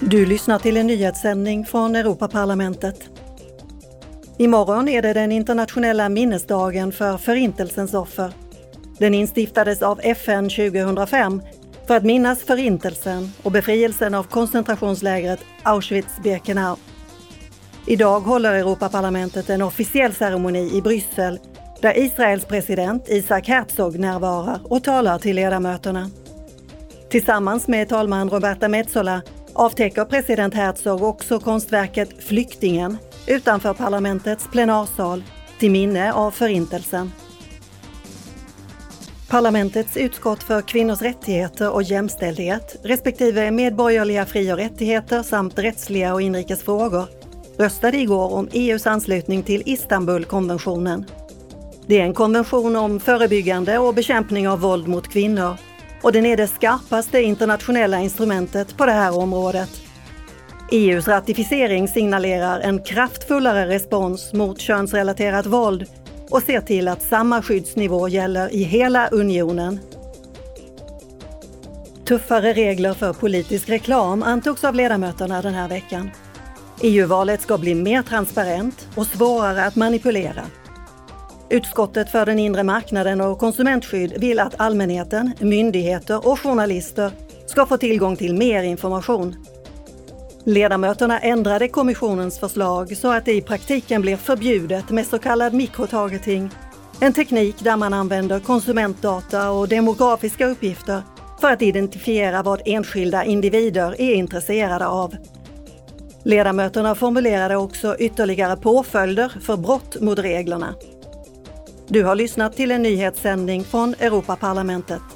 Du lyssnar till en nyhetssändning från Europaparlamentet. Imorgon är det den internationella minnesdagen för Förintelsens offer. Den instiftades av FN 2005 för att minnas Förintelsen och befrielsen av koncentrationslägret Auschwitz-Birkenau. Idag håller Europaparlamentet en officiell ceremoni i Bryssel där Israels president Isaac Herzog närvarar och talar till ledamöterna. Tillsammans med talman Roberta Metsola avtäcker president Herzog också konstverket Flyktingen utanför parlamentets plenarsal till minne av Förintelsen. Parlamentets utskott för kvinnors rättigheter och jämställdhet respektive medborgerliga fri och rättigheter samt rättsliga och inrikes frågor röstade igår om EUs anslutning till Istanbulkonventionen. Det är en konvention om förebyggande och bekämpning av våld mot kvinnor och den är det skarpaste internationella instrumentet på det här området. EUs ratificering signalerar en kraftfullare respons mot könsrelaterat våld och ser till att samma skyddsnivå gäller i hela unionen. Tuffare regler för politisk reklam antogs av ledamöterna den här veckan. EU-valet ska bli mer transparent och svårare att manipulera. Utskottet för den inre marknaden och konsumentskydd vill att allmänheten, myndigheter och journalister ska få tillgång till mer information. Ledamöterna ändrade kommissionens förslag så att det i praktiken blir förbjudet med så kallad mikrotargeting, en teknik där man använder konsumentdata och demografiska uppgifter för att identifiera vad enskilda individer är intresserade av. Ledamöterna formulerade också ytterligare påföljder för brott mot reglerna. Du har lyssnat till en nyhetssändning från Europaparlamentet.